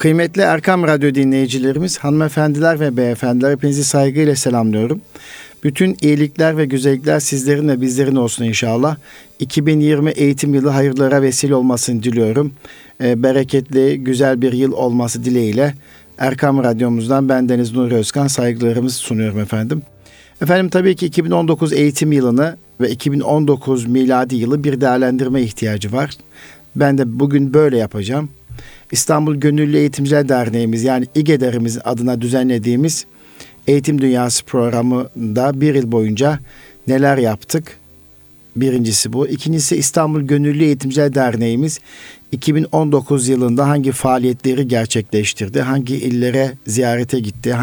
Kıymetli Erkam Radyo dinleyicilerimiz, hanımefendiler ve beyefendiler hepinizi saygıyla selamlıyorum. Bütün iyilikler ve güzellikler sizlerin ve bizlerin olsun inşallah. 2020 eğitim yılı hayırlara vesile olmasını diliyorum. Ee, bereketli, güzel bir yıl olması dileğiyle Erkam Radyomuzdan ben Deniz Nuri Özkan saygılarımızı sunuyorum efendim. Efendim tabii ki 2019 eğitim yılını ve 2019 miladi yılı bir değerlendirme ihtiyacı var. Ben de bugün böyle yapacağım. İstanbul Gönüllü Eğitimciler Derneğimiz yani İGEDER'imiz adına düzenlediğimiz Eğitim Dünyası programında bir yıl boyunca neler yaptık? Birincisi bu. İkincisi İstanbul Gönüllü Eğitimciler Derneğimiz 2019 yılında hangi faaliyetleri gerçekleştirdi, hangi illere ziyarete gitti,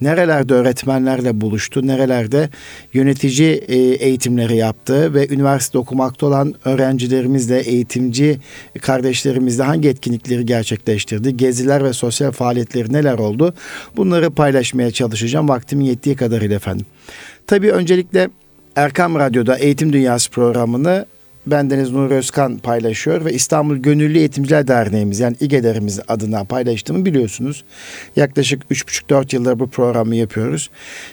nerelerde öğretmenlerle buluştu, nerelerde yönetici e, eğitimleri yaptı ve üniversite okumakta olan öğrencilerimizle, eğitimci kardeşlerimizle hangi etkinlikleri gerçekleştirdi, geziler ve sosyal faaliyetleri neler oldu bunları paylaşmaya çalışacağım vaktimin yettiği kadarıyla efendim. Tabii öncelikle Erkam Radyo'da Eğitim Dünyası programını ben Deniz Nur Özkan paylaşıyor ve İstanbul Gönüllü Eğitimciler Derneğimiz yani İGEDER'imiz adına paylaştığımı biliyorsunuz. Yaklaşık 3,5-4 yıldır bu programı yapıyoruz.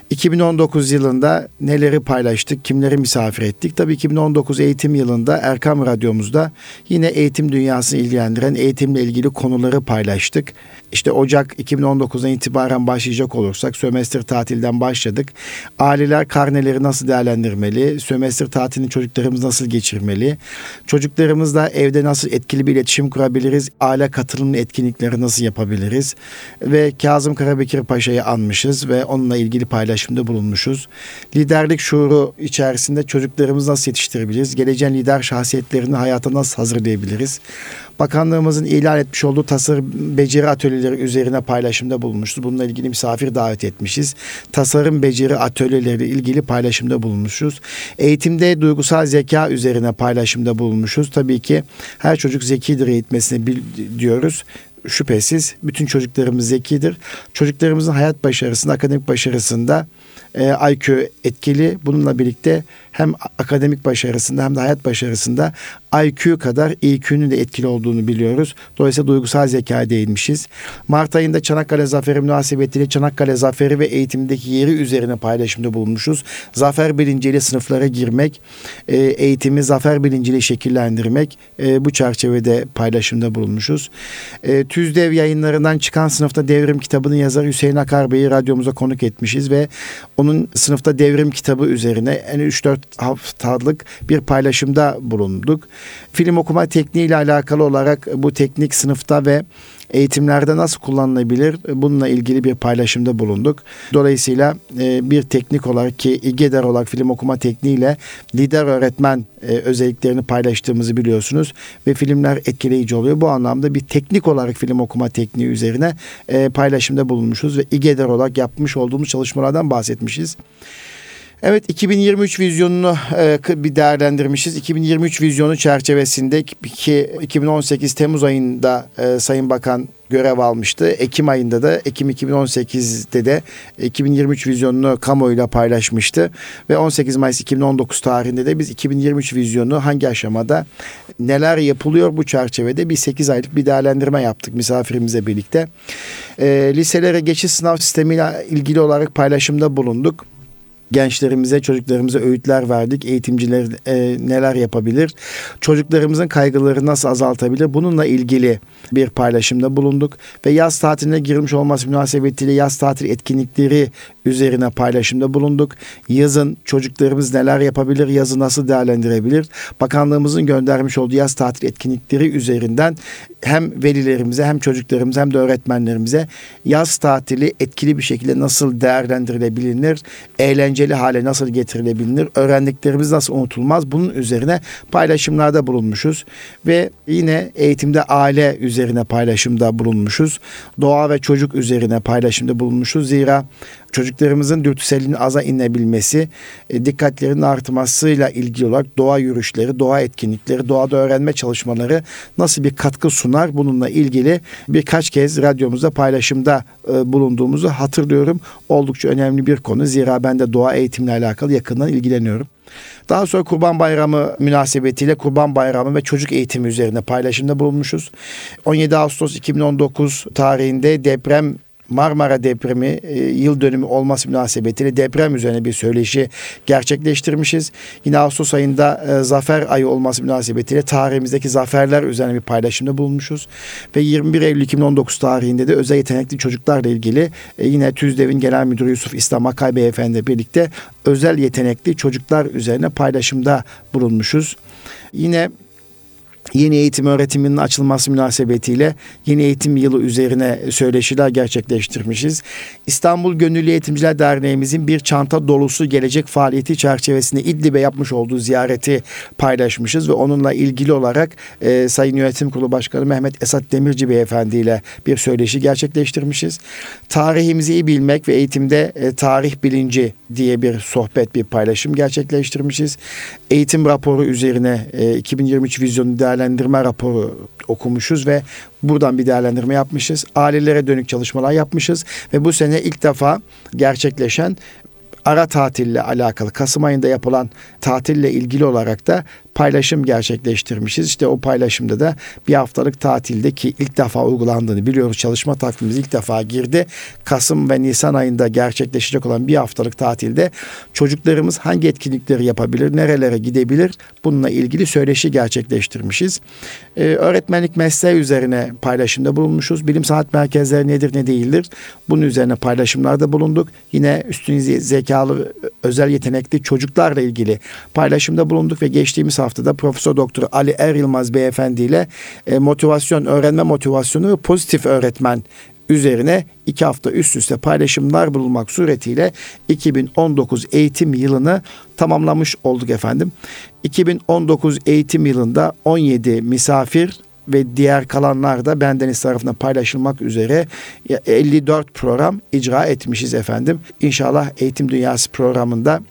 2019 yılında neleri paylaştık, kimleri misafir ettik? Tabii 2019 eğitim yılında Erkam Radyomuzda yine eğitim dünyasını ilgilendiren eğitimle ilgili konuları paylaştık. İşte Ocak 2019'dan itibaren başlayacak olursak sömestr tatilden başladık. Aileler karneleri nasıl değerlendirmeli? Sömestr tatilini çocuklarımız nasıl geçirmeli? Çocuklarımızla evde nasıl etkili bir iletişim kurabiliriz? Aile katılımlı etkinlikleri nasıl yapabiliriz? Ve Kazım Karabekir Paşa'yı anmışız ve onunla ilgili paylaşımda bulunmuşuz. Liderlik şuuru içerisinde çocuklarımızı nasıl yetiştirebiliriz? Geleceğin lider şahsiyetlerini hayata nasıl hazırlayabiliriz? Bakanlığımızın ilan etmiş olduğu tasarım beceri atölyeleri üzerine paylaşımda bulunmuşuz. Bununla ilgili misafir davet etmişiz. Tasarım beceri atölyeleri ilgili paylaşımda bulunmuşuz. Eğitimde duygusal zeka üzerine paylaşımda bulunmuşuz. Tabii ki her çocuk zekidir eğitmesini diyoruz şüphesiz bütün çocuklarımız zekidir. Çocuklarımızın hayat başarısında, akademik başarısında e, IQ etkili. Bununla birlikte hem akademik başarısında hem de hayat başarısında IQ kadar IQ'nun de etkili olduğunu biliyoruz. Dolayısıyla duygusal zekaya değinmişiz. Mart ayında Çanakkale Zaferi münasebetiyle Çanakkale Zaferi ve eğitimdeki yeri üzerine paylaşımda bulunmuşuz. Zafer bilinciyle sınıflara girmek, e, eğitimi zafer bilinciyle şekillendirmek e, bu çerçevede paylaşımda bulunmuşuz. E, Tüzdev yayınlarından çıkan sınıfta devrim kitabının yazarı Hüseyin Akar Bey'i radyomuza konuk etmişiz ve onun sınıfta devrim kitabı üzerine en 3-4 haftalık bir paylaşımda bulunduk. Film okuma tekniği ile alakalı olarak bu teknik sınıfta ve eğitimlerde nasıl kullanılabilir bununla ilgili bir paylaşımda bulunduk. Dolayısıyla e, bir teknik olarak ki İGEDER olarak film okuma tekniğiyle lider öğretmen e, özelliklerini paylaştığımızı biliyorsunuz ve filmler etkileyici oluyor. Bu anlamda bir teknik olarak film okuma tekniği üzerine e, paylaşımda bulunmuşuz ve İGEDER olarak yapmış olduğumuz çalışmalardan bahsetmişiz. Evet 2023 vizyonunu e, bir değerlendirmişiz. 2023 vizyonu çerçevesinde ki 2018 Temmuz ayında e, Sayın Bakan görev almıştı. Ekim ayında da Ekim 2018'de de 2023 vizyonunu kamuoyuyla paylaşmıştı ve 18 Mayıs 2019 tarihinde de biz 2023 vizyonu hangi aşamada neler yapılıyor bu çerçevede bir 8 aylık bir değerlendirme yaptık misafirimize birlikte. E, liselere geçiş sınav sistemiyle ilgili olarak paylaşımda bulunduk gençlerimize, çocuklarımıza öğütler verdik. Eğitimciler e, neler yapabilir? Çocuklarımızın kaygıları nasıl azaltabilir? Bununla ilgili bir paylaşımda bulunduk ve yaz tatiline girmiş olması münasebetiyle yaz tatil etkinlikleri üzerine paylaşımda bulunduk. Yazın çocuklarımız neler yapabilir? Yazı nasıl değerlendirebilir? Bakanlığımızın göndermiş olduğu yaz tatil etkinlikleri üzerinden hem velilerimize hem çocuklarımıza hem de öğretmenlerimize yaz tatili etkili bir şekilde nasıl değerlendirilebilir? Eğlence eğlenceli hale nasıl getirilebilir? Öğrendiklerimiz nasıl unutulmaz? Bunun üzerine paylaşımlarda bulunmuşuz ve yine eğitimde aile üzerine paylaşımda bulunmuşuz. Doğa ve çocuk üzerine paylaşımda bulunmuşuz. Zira çocuklarımızın dürtüselliğinin aza inebilmesi, e, dikkatlerinin artmasıyla ilgili olarak doğa yürüyüşleri, doğa etkinlikleri, doğada öğrenme çalışmaları nasıl bir katkı sunar bununla ilgili birkaç kez radyomuzda paylaşımda e, bulunduğumuzu hatırlıyorum. Oldukça önemli bir konu. Zira ben de doğa eğitimle alakalı yakından ilgileniyorum. Daha sonra Kurban Bayramı münasebetiyle Kurban Bayramı ve çocuk eğitimi üzerine paylaşımda bulunmuşuz. 17 Ağustos 2019 tarihinde deprem Marmara depremi e, yıl dönümü olması münasebetiyle deprem üzerine bir söyleşi gerçekleştirmişiz. Yine Ağustos ayında e, zafer ayı olması münasebetiyle tarihimizdeki zaferler üzerine bir paylaşımda bulunmuşuz. Ve 21 Eylül 2019 tarihinde de özel yetenekli çocuklarla ilgili e, yine TÜZDEV'in Genel Müdürü Yusuf İslam Akay Beyefendi birlikte özel yetenekli çocuklar üzerine paylaşımda bulunmuşuz. Yine yeni eğitim öğretiminin açılması münasebetiyle yeni eğitim yılı üzerine söyleşiler gerçekleştirmişiz. İstanbul Gönüllü Eğitimciler Derneğimizin bir çanta dolusu gelecek faaliyeti çerçevesinde İdlib'e yapmış olduğu ziyareti paylaşmışız ve onunla ilgili olarak e, Sayın Yönetim Kurulu Başkanı Mehmet Esat Demirci Beyefendi ile bir söyleşi gerçekleştirmişiz. Tarihimizi iyi bilmek ve eğitimde e, tarih bilinci diye bir sohbet, bir paylaşım gerçekleştirmişiz. Eğitim raporu üzerine e, 2023 vizyonu değerlendirmişiz değerlendirme raporu okumuşuz ve buradan bir değerlendirme yapmışız. Ailelere dönük çalışmalar yapmışız ve bu sene ilk defa gerçekleşen ara tatille alakalı Kasım ayında yapılan tatille ilgili olarak da paylaşım gerçekleştirmişiz. İşte o paylaşımda da bir haftalık tatilde ki ilk defa uygulandığını biliyoruz. Çalışma takvimimiz ilk defa girdi. Kasım ve Nisan ayında gerçekleşecek olan bir haftalık tatilde çocuklarımız hangi etkinlikleri yapabilir, nerelere gidebilir bununla ilgili söyleşi gerçekleştirmişiz. Ee, öğretmenlik mesleği üzerine paylaşımda bulunmuşuz. Bilim sanat merkezleri nedir ne değildir bunun üzerine paylaşımlarda bulunduk. Yine üstün zekalı özel yetenekli çocuklarla ilgili paylaşımda bulunduk ve geçtiğimiz hafta haftada Profesör Doktor Ali Er Yılmaz Beyefendi ile e, motivasyon, öğrenme motivasyonu pozitif öğretmen üzerine iki hafta üst üste paylaşımlar bulunmak suretiyle 2019 eğitim yılını tamamlamış olduk efendim. 2019 eğitim yılında 17 misafir ve diğer kalanlar da bendeniz tarafından paylaşılmak üzere 54 program icra etmişiz efendim. İnşallah Eğitim Dünyası programında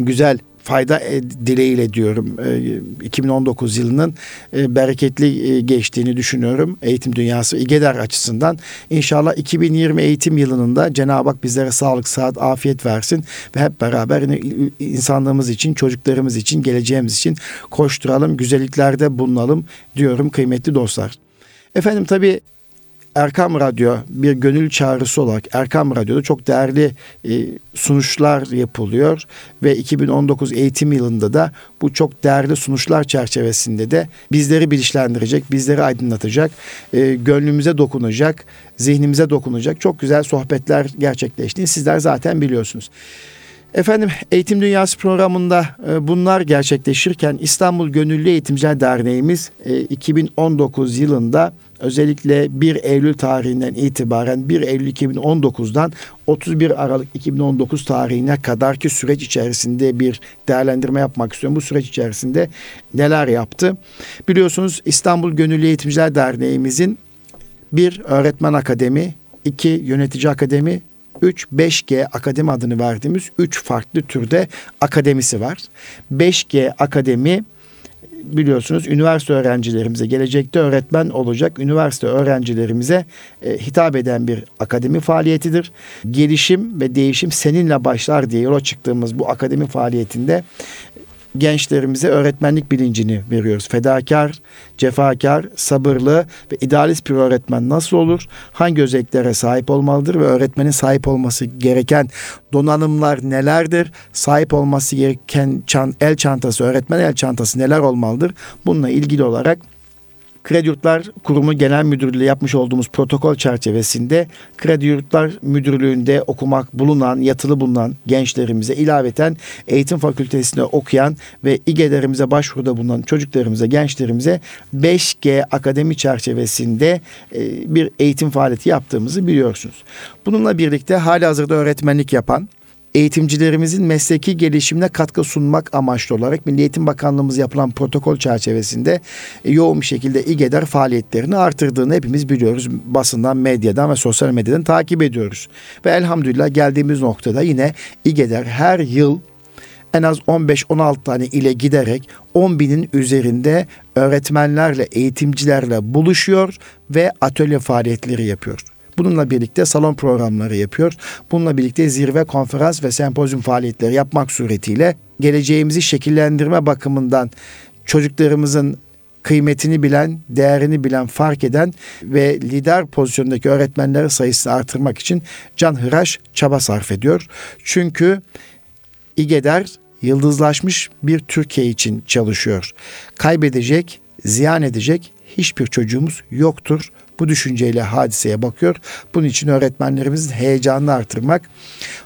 güzel fayda e, dileğiyle diyorum. 2019 e, yılının e, bereketli geçtiğini düşünüyorum. Eğitim dünyası İGEDER açısından. İnşallah 2020 eğitim yılının da Cenab-ı Hak bizlere sağlık, sıhhat, afiyet versin ve hep beraber insanlığımız için, çocuklarımız için, geleceğimiz için koşturalım, güzelliklerde bulunalım diyorum kıymetli dostlar. Efendim tabii Erkam Radyo bir gönül çağrısı olarak Erkam Radyo'da çok değerli e, sunuşlar yapılıyor ve 2019 eğitim yılında da bu çok değerli sunuşlar çerçevesinde de bizleri bilinçlendirecek, bizleri aydınlatacak, e, gönlümüze dokunacak, zihnimize dokunacak çok güzel sohbetler gerçekleştiğini sizler zaten biliyorsunuz. Efendim Eğitim Dünyası programında e, bunlar gerçekleşirken İstanbul Gönüllü Eğitimciler Derneğimiz e, 2019 yılında özellikle 1 Eylül tarihinden itibaren 1 Eylül 2019'dan 31 Aralık 2019 tarihine kadarki süreç içerisinde bir değerlendirme yapmak istiyorum. Bu süreç içerisinde neler yaptı? Biliyorsunuz İstanbul Gönüllü Eğitimciler Derneğimizin bir öğretmen akademi, iki yönetici akademi, 3 5G akademi adını verdiğimiz 3 farklı türde akademisi var. 5G akademi biliyorsunuz üniversite öğrencilerimize gelecekte öğretmen olacak üniversite öğrencilerimize e, hitap eden bir akademi faaliyetidir. Gelişim ve değişim seninle başlar diye yola çıktığımız bu akademi faaliyetinde gençlerimize öğretmenlik bilincini veriyoruz. Fedakar, cefakar, sabırlı ve idealist bir öğretmen nasıl olur? Hangi özelliklere sahip olmalıdır ve öğretmenin sahip olması gereken donanımlar nelerdir? Sahip olması gereken çan, el çantası, öğretmen el çantası neler olmalıdır? Bununla ilgili olarak Kredi Yurtlar Kurumu Genel Müdürlüğü yapmış olduğumuz protokol çerçevesinde Kredi Yurtlar Müdürlüğü'nde okumak bulunan, yatılı bulunan gençlerimize ilaveten eğitim fakültesinde okuyan ve İGE'lerimize başvuruda bulunan çocuklarımıza, gençlerimize 5G akademi çerçevesinde e, bir eğitim faaliyeti yaptığımızı biliyorsunuz. Bununla birlikte hali hazırda öğretmenlik yapan eğitimcilerimizin mesleki gelişimine katkı sunmak amaçlı olarak Milli Eğitim Bakanlığımız yapılan protokol çerçevesinde e, yoğun bir şekilde İGEDER faaliyetlerini artırdığını hepimiz biliyoruz. Basından, medyadan ve sosyal medyadan takip ediyoruz. Ve elhamdülillah geldiğimiz noktada yine İGEDER her yıl en az 15-16 tane ile giderek 10 binin üzerinde öğretmenlerle, eğitimcilerle buluşuyor ve atölye faaliyetleri yapıyor. Bununla birlikte salon programları yapıyor. Bununla birlikte zirve, konferans ve sempozyum faaliyetleri yapmak suretiyle geleceğimizi şekillendirme bakımından çocuklarımızın kıymetini bilen, değerini bilen, fark eden ve lider pozisyondaki öğretmenleri sayısını artırmak için can hıraş çaba sarf ediyor. Çünkü İGEDER yıldızlaşmış bir Türkiye için çalışıyor. Kaybedecek, ziyan edecek hiçbir çocuğumuz yoktur. Bu düşünceyle hadiseye bakıyor. Bunun için öğretmenlerimizin heyecanını artırmak,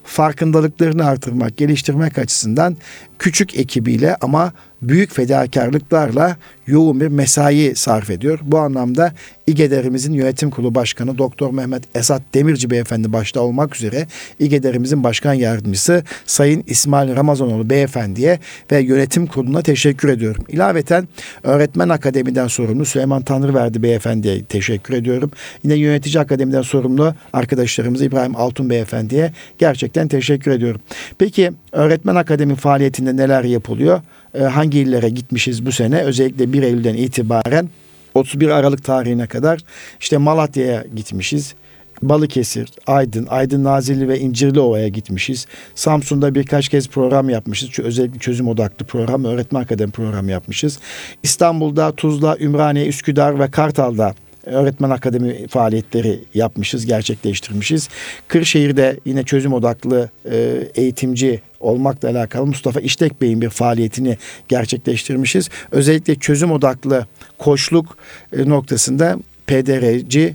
farkındalıklarını artırmak, geliştirmek açısından küçük ekibiyle ama büyük fedakarlıklarla yoğun bir mesai sarf ediyor. Bu anlamda İGEDER'imizin yönetim kurulu başkanı Doktor Mehmet Esat Demirci beyefendi başta olmak üzere İGEDER'imizin başkan yardımcısı Sayın İsmail Ramazanoğlu beyefendiye ve yönetim kuruluna teşekkür ediyorum. İlaveten öğretmen akademiden sorumlu Süleyman Tanrıverdi beyefendiye teşekkür ediyorum. Yine yönetici akademiden sorumlu arkadaşlarımız İbrahim Altun beyefendiye gerçekten teşekkür ediyorum. Peki öğretmen akademi faaliyetinde neler yapılıyor? Ee, hangi illere gitmişiz bu sene? Özellikle 1 Eylül'den itibaren 31 Aralık tarihine kadar işte Malatya'ya gitmişiz. Balıkesir, Aydın, Aydın Nazilli ve İncirli Ova'ya gitmişiz. Samsun'da birkaç kez program yapmışız. Çünkü özellikle çözüm odaklı program, öğretmen akademi programı yapmışız. İstanbul'da, Tuzla, Ümraniye, Üsküdar ve Kartal'da öğretmen akademi faaliyetleri yapmışız, gerçekleştirmişiz. Kırşehir'de yine çözüm odaklı e, eğitimci olmakla alakalı Mustafa İştek Bey'in bir faaliyetini gerçekleştirmişiz. Özellikle çözüm odaklı koçluk e, noktasında PDR'ci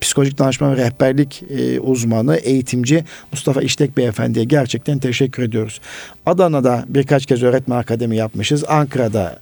psikolojik danışma ve rehberlik e, uzmanı, eğitimci Mustafa İştek Beyefendi'ye gerçekten teşekkür ediyoruz. Adana'da birkaç kez öğretmen akademi yapmışız. Ankara'da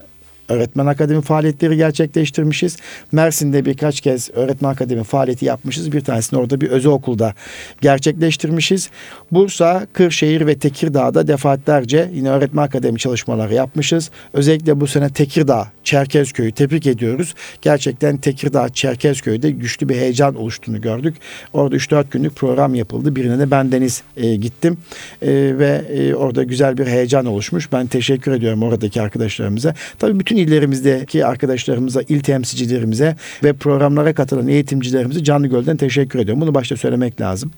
öğretmen akademi faaliyetleri gerçekleştirmişiz. Mersin'de birkaç kez öğretmen akademi faaliyeti yapmışız. Bir tanesini orada bir özel okulda gerçekleştirmişiz. Bursa, Kırşehir ve Tekirdağ'da defaatlerce yine öğretmen akademi çalışmaları yapmışız. Özellikle bu sene Tekirdağ, Çerkezköy'ü tebrik ediyoruz. Gerçekten Tekirdağ, Çerkezköy'de güçlü bir heyecan oluştuğunu gördük. Orada 3-4 günlük program yapıldı. Birine de bendeniz e, gittim e, ve e, orada güzel bir heyecan oluşmuş. Ben teşekkür ediyorum oradaki arkadaşlarımıza. Tabii bütün illerimizdeki arkadaşlarımıza, il temsilcilerimize ve programlara katılan eğitimcilerimize canlı gölden teşekkür ediyorum. Bunu başta söylemek lazım.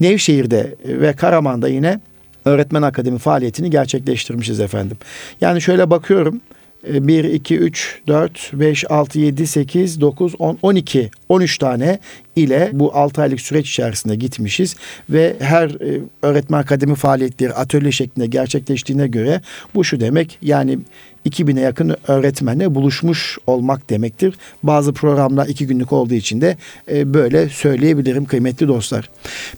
Nevşehir'de ve Karaman'da yine öğretmen akademi faaliyetini gerçekleştirmişiz efendim. Yani şöyle bakıyorum. 1, 2, 3, 4, 5, 6, 7, 8, 9, 10, 12, 13 tane ile bu 6 aylık süreç içerisinde gitmişiz ve her e, öğretmen akademi faaliyetleri atölye şeklinde gerçekleştiğine göre bu şu demek yani 2000'e yakın öğretmenle buluşmuş olmak demektir. Bazı programlar iki günlük olduğu için de e, böyle söyleyebilirim kıymetli dostlar.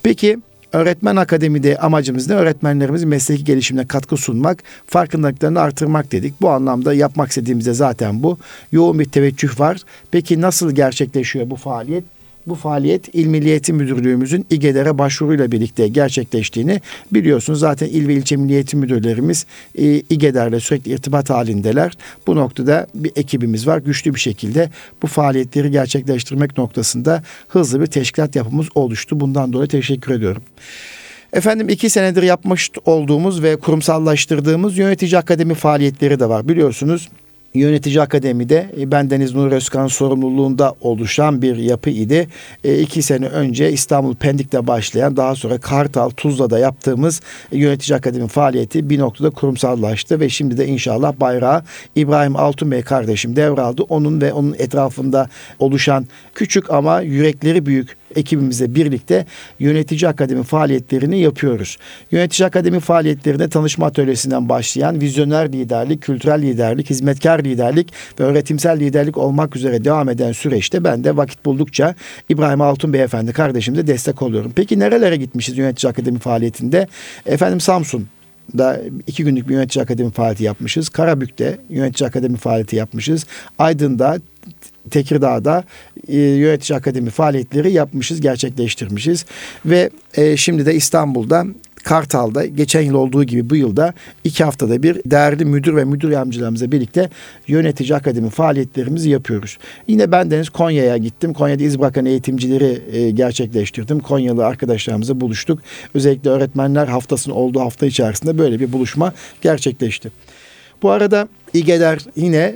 Peki Öğretmen Akademi'de amacımız ne? Öğretmenlerimizin mesleki gelişimine katkı sunmak, farkındalıklarını artırmak dedik. Bu anlamda yapmak istediğimiz de zaten bu. Yoğun bir teveccüh var. Peki nasıl gerçekleşiyor bu faaliyet? Bu faaliyet İl Milli Eğitim Müdürlüğümüzün İGEDER'e başvuruyla birlikte gerçekleştiğini biliyorsunuz. Zaten il ve ilçe Milli Eğitim Müdürlerimiz e, İGEDER'le sürekli irtibat halindeler. Bu noktada bir ekibimiz var. Güçlü bir şekilde bu faaliyetleri gerçekleştirmek noktasında hızlı bir teşkilat yapımız oluştu. Bundan dolayı teşekkür ediyorum. Efendim iki senedir yapmış olduğumuz ve kurumsallaştırdığımız yönetici akademi faaliyetleri de var. Biliyorsunuz Yönetici Akademi'de e, bendeniz Nur Özkan sorumluluğunda oluşan bir yapı idi. E, iki sene önce İstanbul Pendik'te başlayan daha sonra Kartal, Tuzla'da yaptığımız Yönetici Akademi faaliyeti bir noktada kurumsallaştı ve şimdi de inşallah bayrağı İbrahim Altun Bey kardeşim devraldı. Onun ve onun etrafında oluşan küçük ama yürekleri büyük ekibimizle birlikte yönetici akademi faaliyetlerini yapıyoruz. Yönetici akademi faaliyetlerinde tanışma atölyesinden başlayan vizyoner liderlik, kültürel liderlik, hizmetkar liderlik ve öğretimsel liderlik olmak üzere devam eden süreçte ben de vakit buldukça İbrahim Altun Beyefendi kardeşimize destek oluyorum. Peki nerelere gitmişiz yönetici akademi faaliyetinde? Efendim Samsun, da iki günlük bir yönetici akademi faaliyeti yapmışız. Karabük'te yönetici akademi faaliyeti yapmışız. Aydın'da Tekirdağ'da e, yönetici akademi faaliyetleri yapmışız, gerçekleştirmişiz ve e, şimdi de İstanbul'da Kartal'da geçen yıl olduğu gibi bu yılda iki haftada bir değerli müdür ve müdür yardımcılarımızla birlikte yönetici akademi faaliyetlerimizi yapıyoruz. Yine ben deniz Konya'ya gittim. Konya'da iz bırakan eğitimcileri e, gerçekleştirdim. Konyalı arkadaşlarımızla buluştuk. Özellikle öğretmenler haftasının olduğu hafta içerisinde böyle bir buluşma gerçekleşti. Bu arada İGEDER yine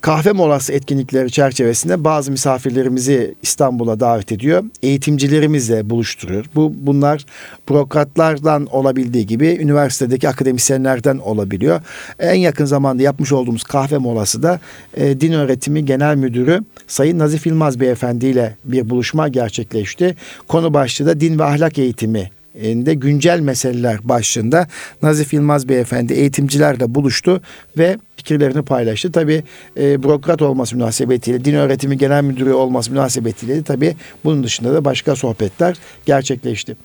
kahve molası etkinlikleri çerçevesinde bazı misafirlerimizi İstanbul'a davet ediyor. Eğitimcilerimizle buluşturuyor. Bu bunlar bürokratlardan olabildiği gibi üniversitedeki akademisyenlerden olabiliyor. En yakın zamanda yapmış olduğumuz kahve molası da e, Din Öğretimi Genel Müdürü Sayın Nazif İlmaz Beyefendi ile bir buluşma gerçekleşti. Konu başlığı da din ve ahlak eğitimi de güncel meseleler başlığında Nazif Yılmaz Beyefendi eğitimcilerle buluştu ve fikirlerini paylaştı. Tabi e, bürokrat olması münasebetiyle, din öğretimi genel müdürü olması münasebetiyle tabi bunun dışında da başka sohbetler gerçekleşti.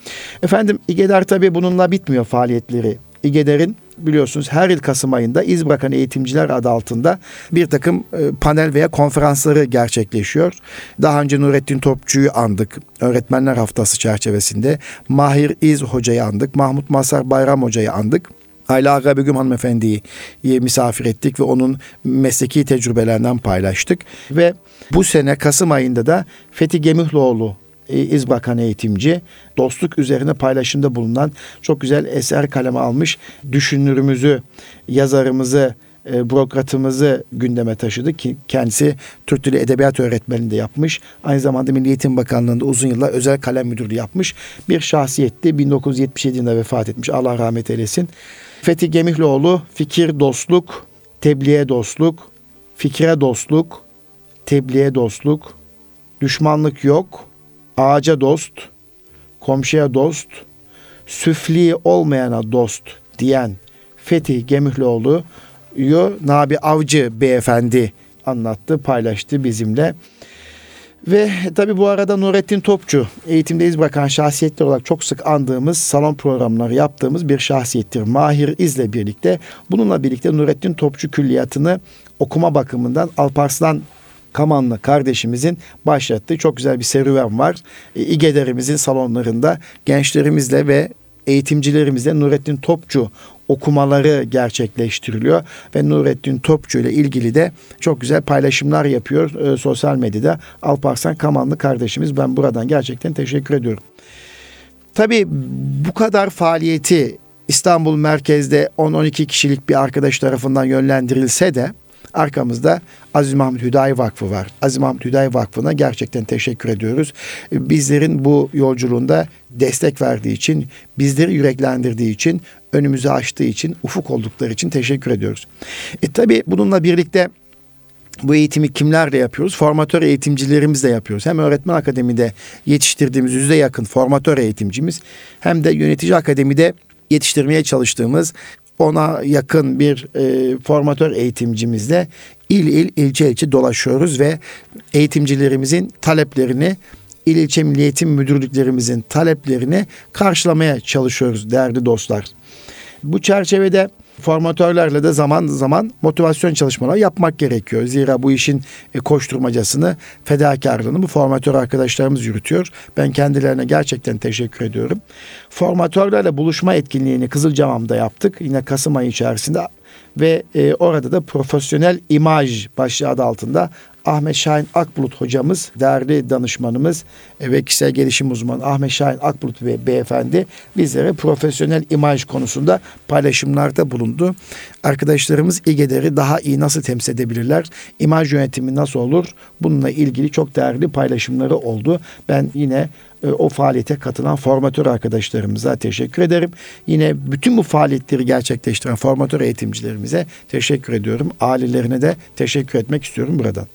Efendim İGEDER tabi bununla bitmiyor faaliyetleri. İGEDER'in biliyorsunuz her yıl Kasım ayında İz Bırakan Eğitimciler adı altında bir takım e, panel veya konferansları gerçekleşiyor. Daha önce Nurettin Topçu'yu andık öğretmenler haftası çerçevesinde. Mahir İz Hoca'yı andık. Mahmut Masar Bayram Hoca'yı andık. Ayla Aga Begüm hanımefendiyi misafir ettik ve onun mesleki tecrübelerinden paylaştık. Ve bu sene Kasım ayında da Fethi Gemihloğlu İzbakan eğitimci dostluk üzerine paylaşımda bulunan çok güzel eser kaleme almış düşünürümüzü, yazarımızı, e, bürokratımızı gündeme taşıdı ki kendisi Türk Dili Edebiyat öğretmenliği de yapmış. Aynı zamanda Milli Eğitim Bakanlığı'nda uzun yıllar özel kalem müdürlüğü yapmış. Bir şahsiyetti. 1977 yılında vefat etmiş. Allah rahmet eylesin. Fethi Gemihloğlu fikir dostluk, tebliğe dostluk, fikre dostluk, tebliğe dostluk, düşmanlık yok, ağaca dost, komşuya dost, süfli olmayana dost diyen Fethi Gemihloğlu'yu Nabi Avcı beyefendi anlattı, paylaştı bizimle. Ve tabi bu arada Nurettin Topçu eğitimde iz bırakan şahsiyetler olarak çok sık andığımız salon programları yaptığımız bir şahsiyettir. Mahir İz'le birlikte bununla birlikte Nurettin Topçu külliyatını okuma bakımından Alparslan Kamanlı kardeşimizin başlattığı çok güzel bir serüven var. E, İGEDER'imizin salonlarında gençlerimizle ve eğitimcilerimizle Nurettin Topçu okumaları gerçekleştiriliyor ve Nurettin Topçu ile ilgili de çok güzel paylaşımlar yapıyor e, sosyal medyada. Alparslan Kamanlı kardeşimiz ben buradan gerçekten teşekkür ediyorum. Tabii bu kadar faaliyeti İstanbul merkezde 10-12 kişilik bir arkadaş tarafından yönlendirilse de Arkamızda Aziz Mahmut Hüdayi Vakfı var. Aziz Mahmut Hüdayi Vakfı'na gerçekten teşekkür ediyoruz. Bizlerin bu yolculuğunda destek verdiği için, bizleri yüreklendirdiği için, önümüzü açtığı için, ufuk oldukları için teşekkür ediyoruz. E tabi bununla birlikte bu eğitimi kimlerle yapıyoruz? Formatör eğitimcilerimizle yapıyoruz. Hem öğretmen akademide yetiştirdiğimiz yüzde yakın formatör eğitimcimiz hem de yönetici akademide yetiştirmeye çalıştığımız ona yakın bir e, formatör eğitimcimizle il il ilçe ilçe dolaşıyoruz ve eğitimcilerimizin taleplerini il ilçe milli eğitim müdürlüklerimizin taleplerini karşılamaya çalışıyoruz değerli dostlar. Bu çerçevede formatörlerle de zaman zaman motivasyon çalışmaları yapmak gerekiyor. Zira bu işin e, koşturmacasını, fedakarlığını bu formatör arkadaşlarımız yürütüyor. Ben kendilerine gerçekten teşekkür ediyorum. Formatörlerle buluşma etkinliğini Kızılcamam'da yaptık. Yine Kasım ayı içerisinde ve e, orada da profesyonel imaj başlığı adı altında Ahmet Şahin Akbulut hocamız, değerli danışmanımız e, ve kişisel gelişim uzmanı Ahmet Şahin Akbulut ve beyefendi bizlere profesyonel imaj konusunda paylaşımlarda bulundu. Arkadaşlarımız İGEDER'i daha iyi nasıl temsil edebilirler? İmaj yönetimi nasıl olur? Bununla ilgili çok değerli paylaşımları oldu. Ben yine e, o faaliyete katılan formatör arkadaşlarımıza teşekkür ederim. Yine bütün bu faaliyetleri gerçekleştiren formatör eğitimcilerimize teşekkür ediyorum. Ailelerine de teşekkür etmek istiyorum buradan.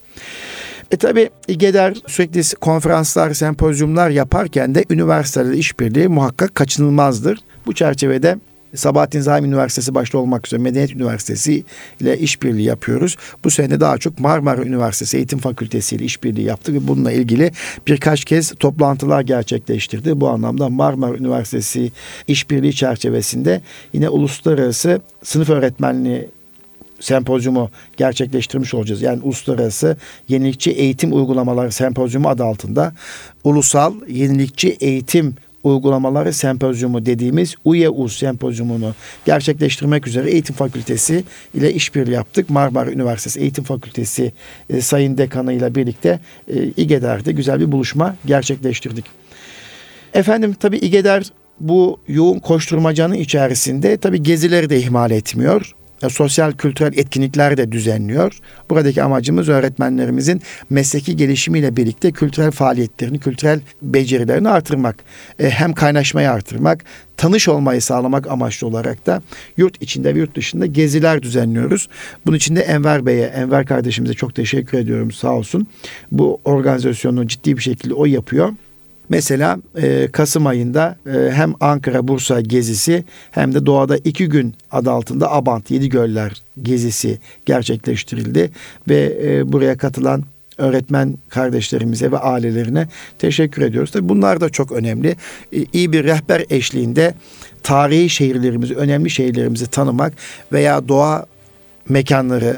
E tabi İGEDER sürekli konferanslar, sempozyumlar yaparken de üniversitelerle işbirliği muhakkak kaçınılmazdır. Bu çerçevede Sabahattin Zaim Üniversitesi başta olmak üzere Medeniyet Üniversitesi ile işbirliği yapıyoruz. Bu sene daha çok Marmara Üniversitesi Eğitim Fakültesi ile işbirliği yaptık ve bununla ilgili birkaç kez toplantılar gerçekleştirdi. Bu anlamda Marmara Üniversitesi işbirliği çerçevesinde yine uluslararası sınıf öğretmenliği sempozyumu gerçekleştirmiş olacağız. Yani Uluslararası Yenilikçi Eğitim Uygulamaları Sempozyumu adı altında ulusal yenilikçi eğitim uygulamaları sempozyumu dediğimiz UYEUS sempozyumunu gerçekleştirmek üzere Eğitim Fakültesi ile işbirliği yaptık. Marmara Üniversitesi Eğitim Fakültesi e, Sayın Dekanı ile birlikte e, İGEDER'de güzel bir buluşma gerçekleştirdik. Efendim tabi İGEDER bu yoğun koşturmacanın içerisinde tabi gezileri de ihmal etmiyor sosyal kültürel etkinlikler de düzenliyor. Buradaki amacımız öğretmenlerimizin mesleki gelişimiyle birlikte kültürel faaliyetlerini, kültürel becerilerini artırmak. E, hem kaynaşmayı artırmak, tanış olmayı sağlamak amaçlı olarak da yurt içinde ve yurt dışında geziler düzenliyoruz. Bunun için de Enver Bey'e, Enver kardeşimize çok teşekkür ediyorum sağ olsun. Bu organizasyonu ciddi bir şekilde o yapıyor. Mesela e, Kasım ayında e, hem Ankara-Bursa gezisi hem de doğada iki gün adı altında Abant Yedi Göller gezisi gerçekleştirildi. Ve e, buraya katılan öğretmen kardeşlerimize ve ailelerine teşekkür ediyoruz. Tabii bunlar da çok önemli. E, iyi bir rehber eşliğinde tarihi şehirlerimizi, önemli şehirlerimizi tanımak veya doğa mekanları,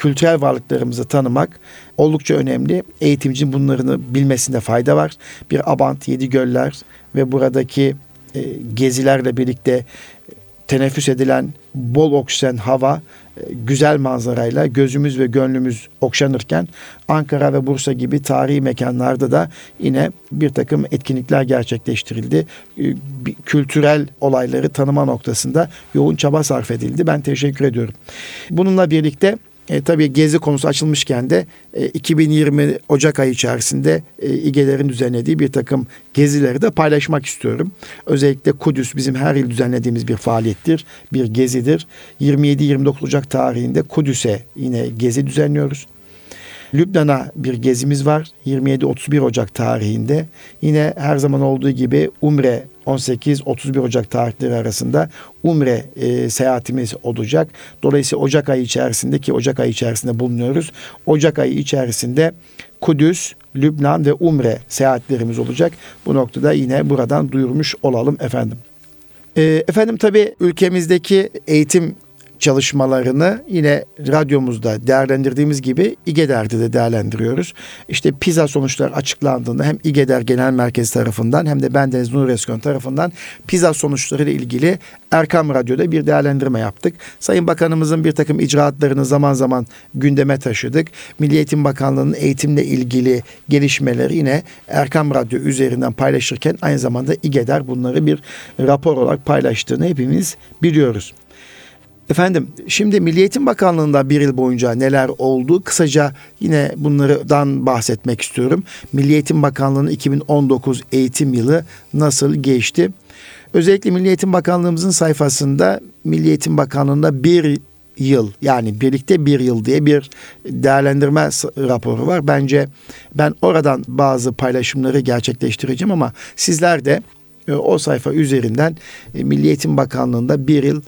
kültürel varlıklarımızı tanımak oldukça önemli. Eğitimcinin bunlarını bilmesinde fayda var. Bir Abant, Yedi Göller ve buradaki e, gezilerle birlikte teneffüs edilen bol oksijen hava, e, güzel manzarayla gözümüz ve gönlümüz okşanırken Ankara ve Bursa gibi tarihi mekanlarda da yine bir takım etkinlikler gerçekleştirildi. E, kültürel olayları tanıma noktasında yoğun çaba sarf edildi. Ben teşekkür ediyorum. Bununla birlikte e, tabii gezi konusu açılmışken de e, 2020 Ocak ayı içerisinde e, İGE'lerin düzenlediği bir takım gezileri de paylaşmak istiyorum. Özellikle Kudüs bizim her yıl düzenlediğimiz bir faaliyettir, bir gezidir. 27-29 Ocak tarihinde Kudüs'e yine gezi düzenliyoruz. Lübnan'a bir gezimiz var 27-31 Ocak tarihinde. Yine her zaman olduğu gibi Umre 18-31 Ocak tarihleri arasında Umre e, seyahatimiz olacak. Dolayısıyla Ocak ayı içerisinde ki Ocak ayı içerisinde bulunuyoruz. Ocak ayı içerisinde Kudüs, Lübnan ve Umre seyahatlerimiz olacak. Bu noktada yine buradan duyurmuş olalım efendim. E, efendim tabi ülkemizdeki eğitim çalışmalarını yine radyomuzda değerlendirdiğimiz gibi İGEDER'de de değerlendiriyoruz. İşte PISA sonuçları açıklandığında hem İGEDER Genel Merkezi tarafından hem de bendeniz Nur Eskon tarafından PISA sonuçları ile ilgili Erkam Radyo'da bir değerlendirme yaptık. Sayın Bakanımızın bir takım icraatlarını zaman zaman gündeme taşıdık. Milli Eğitim Bakanlığı'nın eğitimle ilgili gelişmeleri yine Erkam Radyo üzerinden paylaşırken aynı zamanda İGEDER bunları bir rapor olarak paylaştığını hepimiz biliyoruz. Efendim şimdi Milli Eğitim Bakanlığı'nda bir yıl boyunca neler oldu? Kısaca yine bunlardan bahsetmek istiyorum. Milli Eğitim Bakanlığı'nın 2019 eğitim yılı nasıl geçti? Özellikle Milli Eğitim Bakanlığımızın sayfasında Milli Eğitim Bakanlığı'nda bir yıl yani birlikte bir yıl diye bir değerlendirme raporu var. Bence ben oradan bazı paylaşımları gerçekleştireceğim ama sizler de e, o sayfa üzerinden e, Milli Eğitim Bakanlığı'nda bir yıl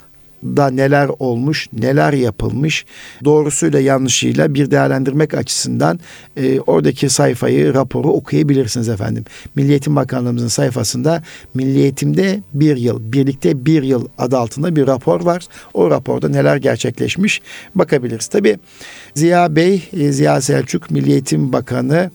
da neler olmuş, neler yapılmış doğrusuyla yanlışıyla bir değerlendirmek açısından e, oradaki sayfayı, raporu okuyabilirsiniz efendim. Milliyetin Bakanlığımızın sayfasında Milliyetimde bir yıl, birlikte bir yıl adı altında bir rapor var. O raporda neler gerçekleşmiş bakabiliriz. Tabi Ziya Bey, e, Ziya Selçuk Milliyetin Bakanı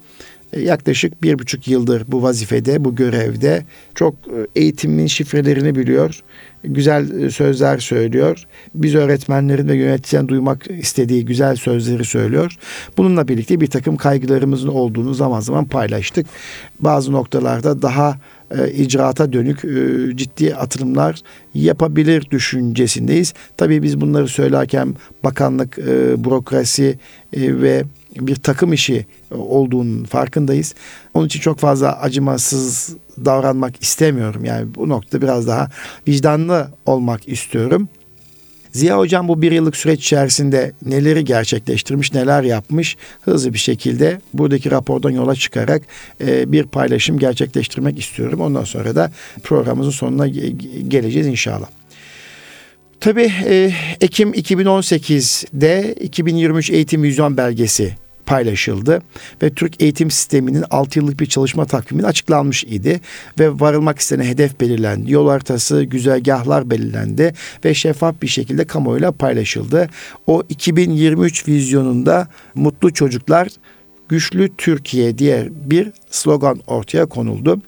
e, yaklaşık bir buçuk yıldır bu vazifede, bu görevde çok e, eğitimin şifrelerini biliyor güzel e, sözler söylüyor. Biz öğretmenlerin ve yöneticiden duymak istediği güzel sözleri söylüyor. Bununla birlikte bir takım kaygılarımızın olduğunu zaman zaman paylaştık. Bazı noktalarda daha e, icraata dönük e, ciddi atılımlar yapabilir düşüncesindeyiz. Tabii biz bunları söylerken bakanlık, e, bürokrasi e, ve bir takım işi olduğunun farkındayız. Onun için çok fazla acımasız davranmak istemiyorum. Yani bu noktada biraz daha vicdanlı olmak istiyorum. Ziya Hocam bu bir yıllık süreç içerisinde neleri gerçekleştirmiş, neler yapmış hızlı bir şekilde buradaki rapordan yola çıkarak e, bir paylaşım gerçekleştirmek istiyorum. Ondan sonra da programımızın sonuna geleceğiz inşallah. Tabii e, Ekim 2018'de 2023 eğitim vizyon belgesi paylaşıldı ve Türk eğitim sisteminin 6 yıllık bir çalışma takviminin açıklanmış idi ve varılmak istenen hedef belirlendi. Yol haritası, güzergahlar belirlendi ve şeffaf bir şekilde kamuoyuyla paylaşıldı. O 2023 vizyonunda mutlu çocuklar güçlü Türkiye diye bir slogan ortaya konuldu.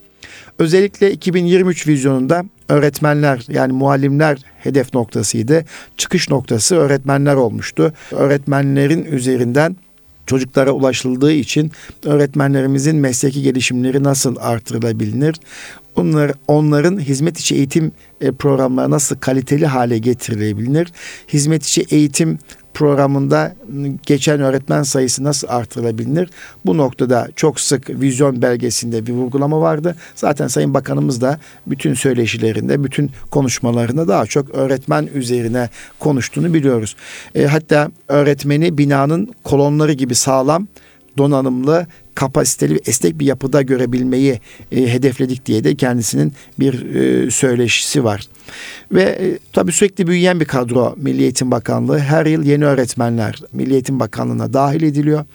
Özellikle 2023 vizyonunda öğretmenler yani muallimler hedef noktasıydı. Çıkış noktası öğretmenler olmuştu. Öğretmenlerin üzerinden çocuklara ulaşıldığı için öğretmenlerimizin mesleki gelişimleri nasıl artırılabilir? Onlar, onların hizmet içi eğitim e, programları nasıl kaliteli hale getirilebilir? Hizmet içi eğitim programında geçen öğretmen sayısı nasıl artırılabilir? Bu noktada çok sık vizyon belgesinde bir vurgulama vardı. Zaten Sayın Bakanımız da bütün söyleşilerinde, bütün konuşmalarında daha çok öğretmen üzerine konuştuğunu biliyoruz. E, hatta öğretmeni binanın kolonları gibi sağlam, donanımlı, kapasiteli ve esnek bir yapıda görebilmeyi e, hedefledik diye de kendisinin bir e, söyleşisi var. Ve e, tabii sürekli büyüyen bir kadro Milli Eğitim Bakanlığı. Her yıl yeni öğretmenler Milli Eğitim Bakanlığı'na dahil ediliyor.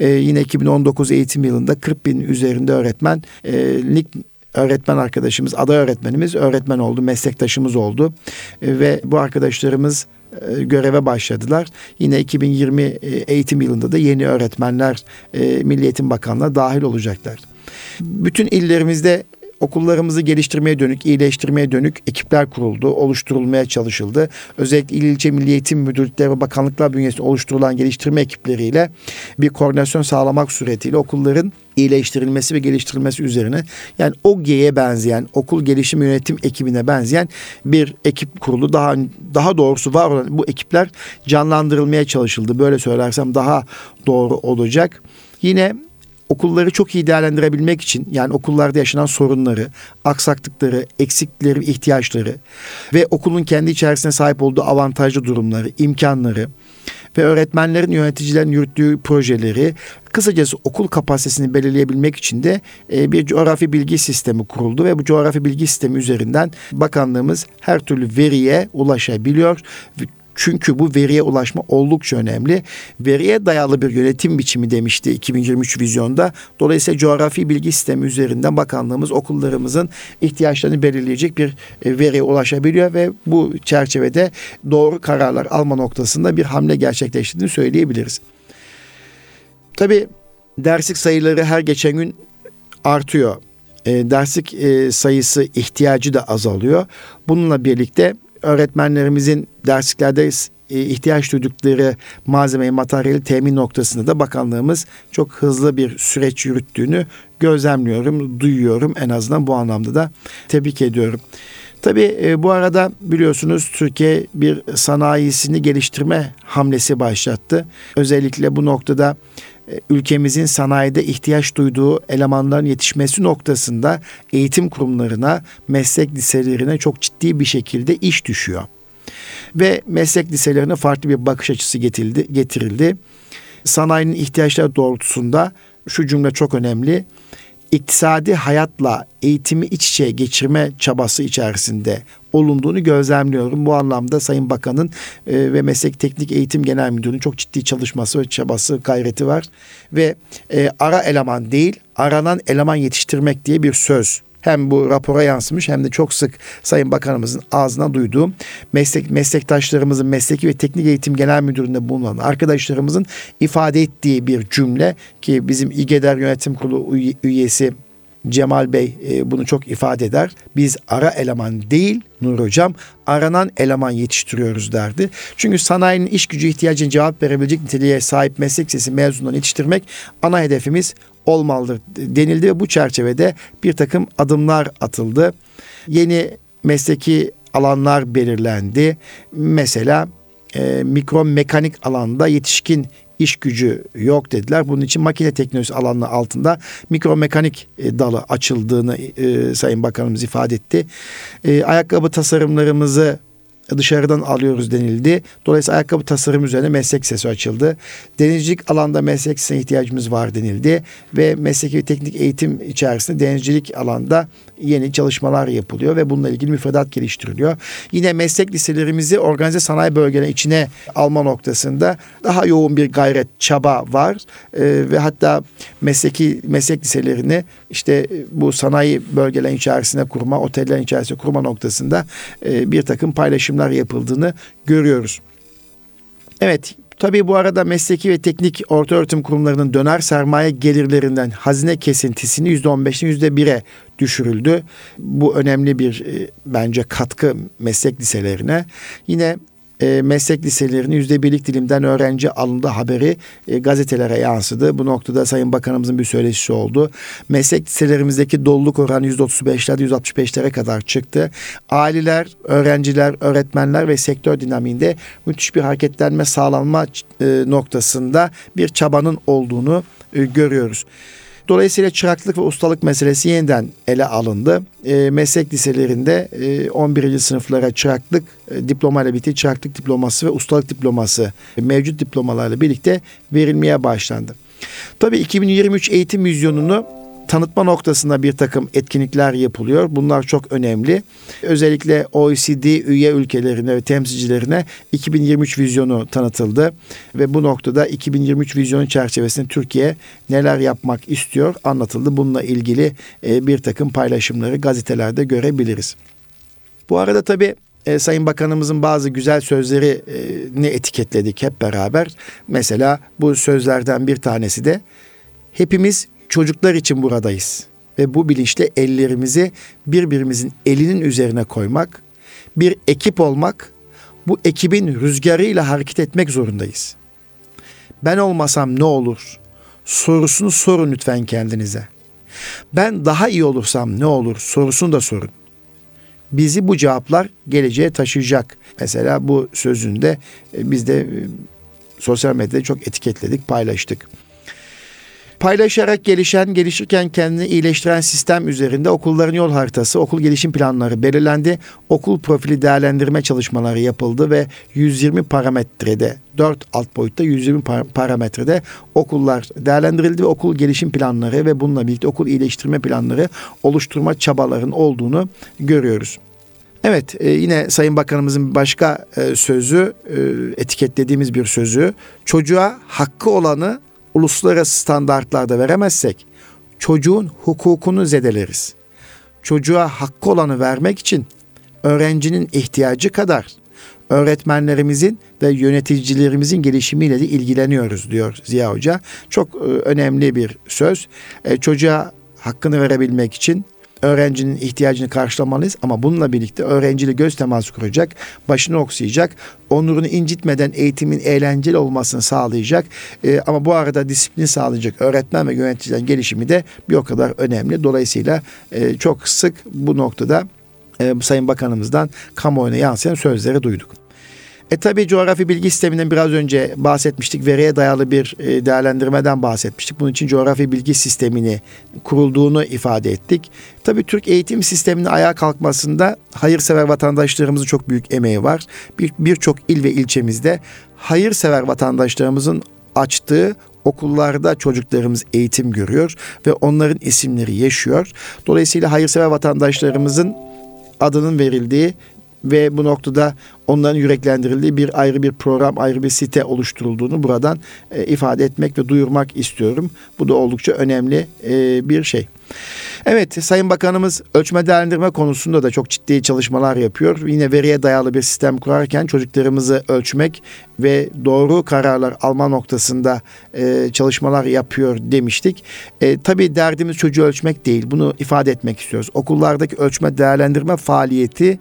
E, yine 2019 eğitim yılında 40 bin üzerinde öğretmenlik e, öğretmen arkadaşımız, aday öğretmenimiz öğretmen oldu, meslektaşımız oldu. E, ve bu arkadaşlarımız göreve başladılar. Yine 2020 e, eğitim yılında da yeni öğretmenler e, Milli Eğitim Bakanlığı'na dahil olacaklar. Bütün illerimizde okullarımızı geliştirmeye dönük, iyileştirmeye dönük ekipler kuruldu, oluşturulmaya çalışıldı. Özellikle il ilçe milli eğitim müdürlükleri ve bakanlıklar bünyesinde oluşturulan geliştirme ekipleriyle bir koordinasyon sağlamak suretiyle okulların iyileştirilmesi ve geliştirilmesi üzerine yani OGE'ye benzeyen okul gelişim yönetim ekibine benzeyen bir ekip kurulu daha daha doğrusu var olan bu ekipler canlandırılmaya çalışıldı. Böyle söylersem daha doğru olacak. Yine okulları çok iyi değerlendirebilmek için yani okullarda yaşanan sorunları, aksaklıkları, eksiklikleri, ihtiyaçları ve okulun kendi içerisinde sahip olduğu avantajlı durumları, imkanları ve öğretmenlerin yöneticilerin yürüttüğü projeleri kısacası okul kapasitesini belirleyebilmek için de e, bir coğrafi bilgi sistemi kuruldu ve bu coğrafi bilgi sistemi üzerinden bakanlığımız her türlü veriye ulaşabiliyor çünkü bu veriye ulaşma oldukça önemli. Veriye dayalı bir yönetim biçimi demişti 2023 vizyonda. Dolayısıyla coğrafi bilgi sistemi üzerinden bakanlığımız okullarımızın ihtiyaçlarını belirleyecek bir e, veriye ulaşabiliyor ve bu çerçevede doğru kararlar alma noktasında bir hamle gerçekleştirdiğini söyleyebiliriz. Tabii derslik sayıları her geçen gün artıyor. E, derslik e, sayısı ihtiyacı da azalıyor. Bununla birlikte öğretmenlerimizin dersliklerde e, ihtiyaç duydukları malzemeyi, materyali temin noktasında da bakanlığımız çok hızlı bir süreç yürüttüğünü gözlemliyorum, duyuyorum. En azından bu anlamda da tebrik ediyorum. Tabii e, bu arada biliyorsunuz Türkiye bir sanayisini geliştirme hamlesi başlattı. Özellikle bu noktada ülkemizin sanayide ihtiyaç duyduğu elemanların yetişmesi noktasında eğitim kurumlarına, meslek liselerine çok ciddi bir şekilde iş düşüyor. Ve meslek liselerine farklı bir bakış açısı getirildi. getirildi. Sanayinin ihtiyaçları doğrultusunda şu cümle çok önemli iktisadi hayatla eğitimi iç içe geçirme çabası içerisinde olunduğunu gözlemliyorum. Bu anlamda Sayın Bakan'ın e, ve Meslek Teknik Eğitim Genel Müdürü'nün çok ciddi çalışması çabası, gayreti var. Ve e, ara eleman değil, aranan eleman yetiştirmek diye bir söz hem bu rapora yansımış hem de çok sık Sayın Bakanımızın ağzına duyduğum meslek meslektaşlarımızın mesleki ve teknik eğitim genel müdüründe bulunan arkadaşlarımızın ifade ettiği bir cümle ki bizim İGEDER Yönetim Kurulu üyesi Cemal Bey e, bunu çok ifade eder. Biz ara eleman değil Nur Hocam aranan eleman yetiştiriyoruz derdi. Çünkü sanayinin iş gücü ihtiyacına cevap verebilecek niteliğe sahip meslek sesi mezunlarını yetiştirmek ana hedefimiz olmalıdır denildi ve bu çerçevede bir takım adımlar atıldı. Yeni mesleki alanlar belirlendi. Mesela e, mikro mekanik alanda yetişkin iş gücü yok dediler. Bunun için makine teknolojisi alanı altında mikro mekanik e, dalı açıldığını e, Sayın Bakanımız ifade etti. E, ayakkabı tasarımlarımızı dışarıdan alıyoruz denildi. Dolayısıyla ayakkabı tasarım üzerine meslek sesi açıldı. Denizcilik alanda meslek sesine ihtiyacımız var denildi ve mesleki ve teknik eğitim içerisinde denizcilik alanda yeni çalışmalar yapılıyor ve bununla ilgili müfredat geliştiriliyor. Yine meslek liselerimizi organize sanayi bölgelerine içine alma noktasında daha yoğun bir gayret, çaba var ee, ve hatta mesleki meslek liselerini işte bu sanayi bölgelerin içerisine kurma, otellerin içerisine kurma noktasında e, bir takım paylaşımlar yapıldığını görüyoruz. Evet Tabii bu arada mesleki ve teknik orta öğretim kurumlarının döner sermaye gelirlerinden hazine kesintisini %15'ten %1'e düşürüldü. Bu önemli bir e, bence katkı meslek liselerine. Yine e, meslek liselerinin yüzde birlik dilimden öğrenci alındı haberi e, gazetelere yansıdı. Bu noktada Sayın Bakanımızın bir söyleşisi oldu. Meslek liselerimizdeki doluluk oranı yüzde otuz beşlerde yüzde altmış beşlere kadar çıktı. Aileler, öğrenciler, öğretmenler ve sektör dinamiğinde müthiş bir hareketlenme sağlanma e, noktasında bir çabanın olduğunu e, görüyoruz. Dolayısıyla çıraklık ve ustalık meselesi yeniden ele alındı. E, meslek liselerinde e, 11. sınıflara çıraklık e, diplomayla birlikte çıraklık diploması ve ustalık diploması e, mevcut diplomalarla birlikte verilmeye başlandı. Tabii 2023 eğitim vizyonunu tanıtma noktasında bir takım etkinlikler yapılıyor. Bunlar çok önemli. Özellikle OECD üye ülkelerine ve temsilcilerine 2023 vizyonu tanıtıldı ve bu noktada 2023 vizyonu çerçevesinde Türkiye neler yapmak istiyor anlatıldı. Bununla ilgili e, bir takım paylaşımları gazetelerde görebiliriz. Bu arada tabii e, Sayın Bakanımızın bazı güzel sözlerini etiketledik hep beraber. Mesela bu sözlerden bir tanesi de hepimiz çocuklar için buradayız. Ve bu bilinçle ellerimizi birbirimizin elinin üzerine koymak, bir ekip olmak, bu ekibin rüzgarıyla hareket etmek zorundayız. Ben olmasam ne olur? Sorusunu sorun lütfen kendinize. Ben daha iyi olursam ne olur? Sorusunu da sorun. Bizi bu cevaplar geleceğe taşıyacak. Mesela bu sözünde e, biz de e, sosyal medyada çok etiketledik, paylaştık. Paylaşarak gelişen, gelişirken kendini iyileştiren sistem üzerinde okulların yol haritası, okul gelişim planları belirlendi. Okul profili değerlendirme çalışmaları yapıldı ve 120 parametrede, 4 alt boyutta 120 parametrede okullar değerlendirildi ve okul gelişim planları ve bununla birlikte okul iyileştirme planları oluşturma çabaların olduğunu görüyoruz. Evet e, yine Sayın Bakanımızın başka e, sözü e, etiketlediğimiz bir sözü çocuğa hakkı olanı uluslararası standartlarda veremezsek çocuğun hukukunu zedeleriz. Çocuğa hakkı olanı vermek için öğrencinin ihtiyacı kadar öğretmenlerimizin ve yöneticilerimizin gelişimiyle de ilgileniyoruz diyor Ziya Hoca. Çok e, önemli bir söz. E, çocuğa hakkını verebilmek için öğrencinin ihtiyacını karşılamalıyız ama bununla birlikte öğrenciyle göz teması kuracak, başını oksayacak, onurunu incitmeden eğitimin eğlenceli olmasını sağlayacak e, ama bu arada disiplin sağlayacak öğretmen ve yöneticilerin gelişimi de bir o kadar önemli. Dolayısıyla e, çok sık bu noktada e, Sayın Bakanımızdan kamuoyuna yansıyan sözleri duyduk. E tabi coğrafi bilgi sisteminden biraz önce bahsetmiştik. Veriye dayalı bir e, değerlendirmeden bahsetmiştik. Bunun için coğrafi bilgi sistemini kurulduğunu ifade ettik. Tabi Türk eğitim sisteminin ayağa kalkmasında hayırsever vatandaşlarımızın çok büyük emeği var. Birçok bir il ve ilçemizde hayırsever vatandaşlarımızın açtığı okullarda çocuklarımız eğitim görüyor ve onların isimleri yaşıyor. Dolayısıyla hayırsever vatandaşlarımızın adının verildiği ve bu noktada onların yüreklendirildiği bir ayrı bir program, ayrı bir site oluşturulduğunu buradan e, ifade etmek ve duyurmak istiyorum. Bu da oldukça önemli e, bir şey. Evet Sayın Bakanımız ölçme değerlendirme konusunda da çok ciddi çalışmalar yapıyor. Yine veriye dayalı bir sistem kurarken çocuklarımızı ölçmek ve doğru kararlar alma noktasında e, çalışmalar yapıyor demiştik. E, tabii derdimiz çocuğu ölçmek değil. Bunu ifade etmek istiyoruz. Okullardaki ölçme değerlendirme faaliyeti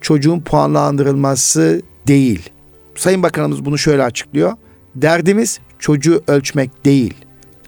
çocuğun puanlandırılması değil. Sayın Bakanımız bunu şöyle açıklıyor. Derdimiz çocuğu ölçmek değil.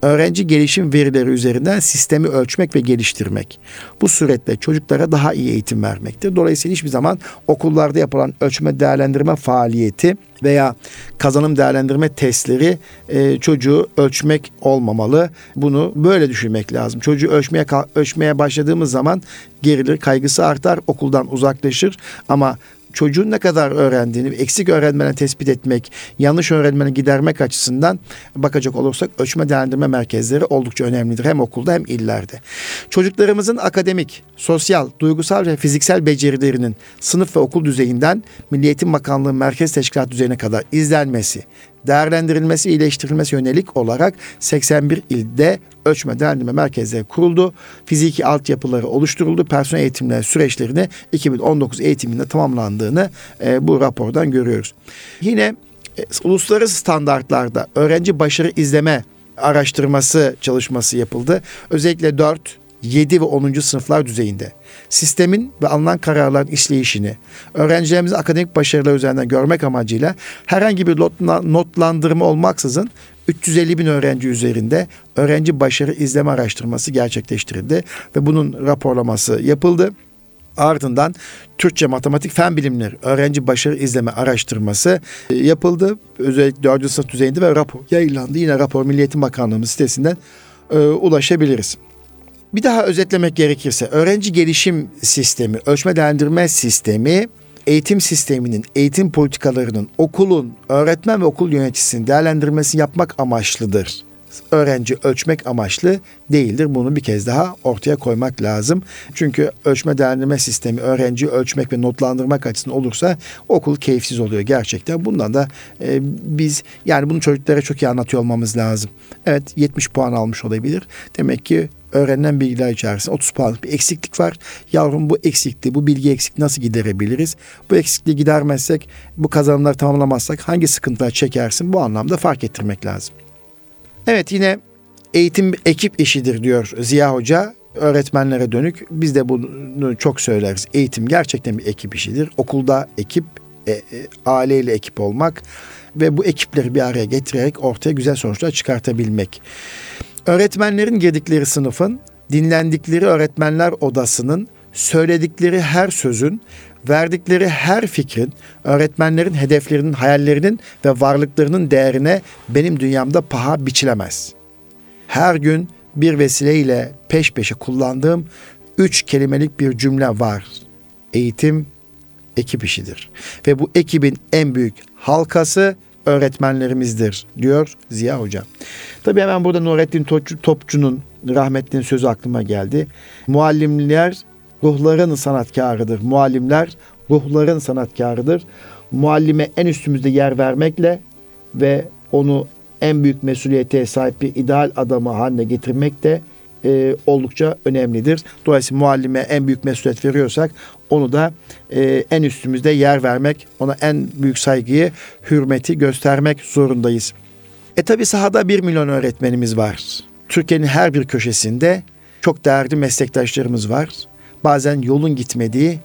Öğrenci gelişim verileri üzerinden sistemi ölçmek ve geliştirmek. Bu suretle çocuklara daha iyi eğitim vermektir. Dolayısıyla hiçbir zaman okullarda yapılan ölçme değerlendirme faaliyeti veya kazanım değerlendirme testleri e, çocuğu ölçmek olmamalı. Bunu böyle düşünmek lazım. Çocuğu ölçmeye ölçmeye başladığımız zaman gerilir, kaygısı artar, okuldan uzaklaşır ama çocuğun ne kadar öğrendiğini, eksik öğrenmeni tespit etmek, yanlış öğrenmeni gidermek açısından bakacak olursak ölçme değerlendirme merkezleri oldukça önemlidir. Hem okulda hem illerde. Çocuklarımızın akademik, sosyal, duygusal ve fiziksel becerilerinin sınıf ve okul düzeyinden Milli Eğitim Bakanlığı Merkez Teşkilat düzeyine kadar izlenmesi, değerlendirilmesi, iyileştirilmesi yönelik olarak 81 ilde ölçme değerlendirme merkezleri kuruldu. Fiziki altyapıları oluşturuldu. Personel eğitimleri süreçlerini 2019 eğitiminde tamamlandığını e, bu rapordan görüyoruz. Yine E, uluslararası standartlarda öğrenci başarı izleme araştırması çalışması yapıldı. Özellikle 4, 7 ve 10. sınıflar düzeyinde sistemin ve alınan kararların işleyişini öğrencilerimizin akademik başarıları üzerinden görmek amacıyla herhangi bir notlandırma olmaksızın 350 bin öğrenci üzerinde öğrenci başarı izleme araştırması gerçekleştirildi ve bunun raporlaması yapıldı. Ardından Türkçe Matematik Fen Bilimleri Öğrenci Başarı İzleme Araştırması e, yapıldı. Özellikle 4. sınıf düzeyinde ve rapor yayınlandı. Yine rapor Milli Eğitim Bakanlığımız sitesinden e, ulaşabiliriz. Bir daha özetlemek gerekirse öğrenci gelişim sistemi, ölçme değerlendirme sistemi eğitim sisteminin, eğitim politikalarının okulun, öğretmen ve okul yöneticisinin değerlendirmesini yapmak amaçlıdır. Öğrenci ölçmek amaçlı değildir. Bunu bir kez daha ortaya koymak lazım. Çünkü ölçme değerlendirme sistemi öğrenci ölçmek ve notlandırmak açısından olursa okul keyifsiz oluyor gerçekten. Bundan da e, biz yani bunu çocuklara çok iyi anlatıyor olmamız lazım. Evet 70 puan almış olabilir. Demek ki öğrenilen bilgiler içerisinde 30 puanlık bir eksiklik var. Yavrum bu eksikliği, bu bilgi eksik nasıl giderebiliriz? Bu eksikliği gidermezsek, bu kazanımları tamamlamazsak hangi sıkıntılar çekersin? Bu anlamda fark ettirmek lazım. Evet yine eğitim ekip işidir diyor Ziya Hoca öğretmenlere dönük. Biz de bunu çok söyleriz. Eğitim gerçekten bir ekip işidir. Okulda ekip, e, e, aileyle ekip olmak ve bu ekipleri bir araya getirerek ortaya güzel sonuçlar çıkartabilmek. Öğretmenlerin girdikleri sınıfın, dinlendikleri öğretmenler odasının, söyledikleri her sözün, verdikleri her fikrin, öğretmenlerin hedeflerinin, hayallerinin ve varlıklarının değerine benim dünyamda paha biçilemez. Her gün bir vesileyle peş peşe kullandığım üç kelimelik bir cümle var. Eğitim ekip işidir. Ve bu ekibin en büyük halkası öğretmenlerimizdir diyor Ziya Hoca. Tabii hemen burada Nurettin Topçu'nun rahmetlinin sözü aklıma geldi. Muallimler ruhların sanatkarıdır. Muallimler ruhların sanatkarıdır. Muallime en üstümüzde yer vermekle ve onu en büyük mesuliyete sahip bir ideal adamı haline getirmek de e, oldukça önemlidir. Dolayısıyla muallime en büyük mesuliyet veriyorsak onu da e, en üstümüzde yer vermek, ona en büyük saygıyı, hürmeti göstermek zorundayız. E tabi sahada bir milyon öğretmenimiz var. Türkiye'nin her bir köşesinde çok değerli meslektaşlarımız var. Bazen yolun gitmediği,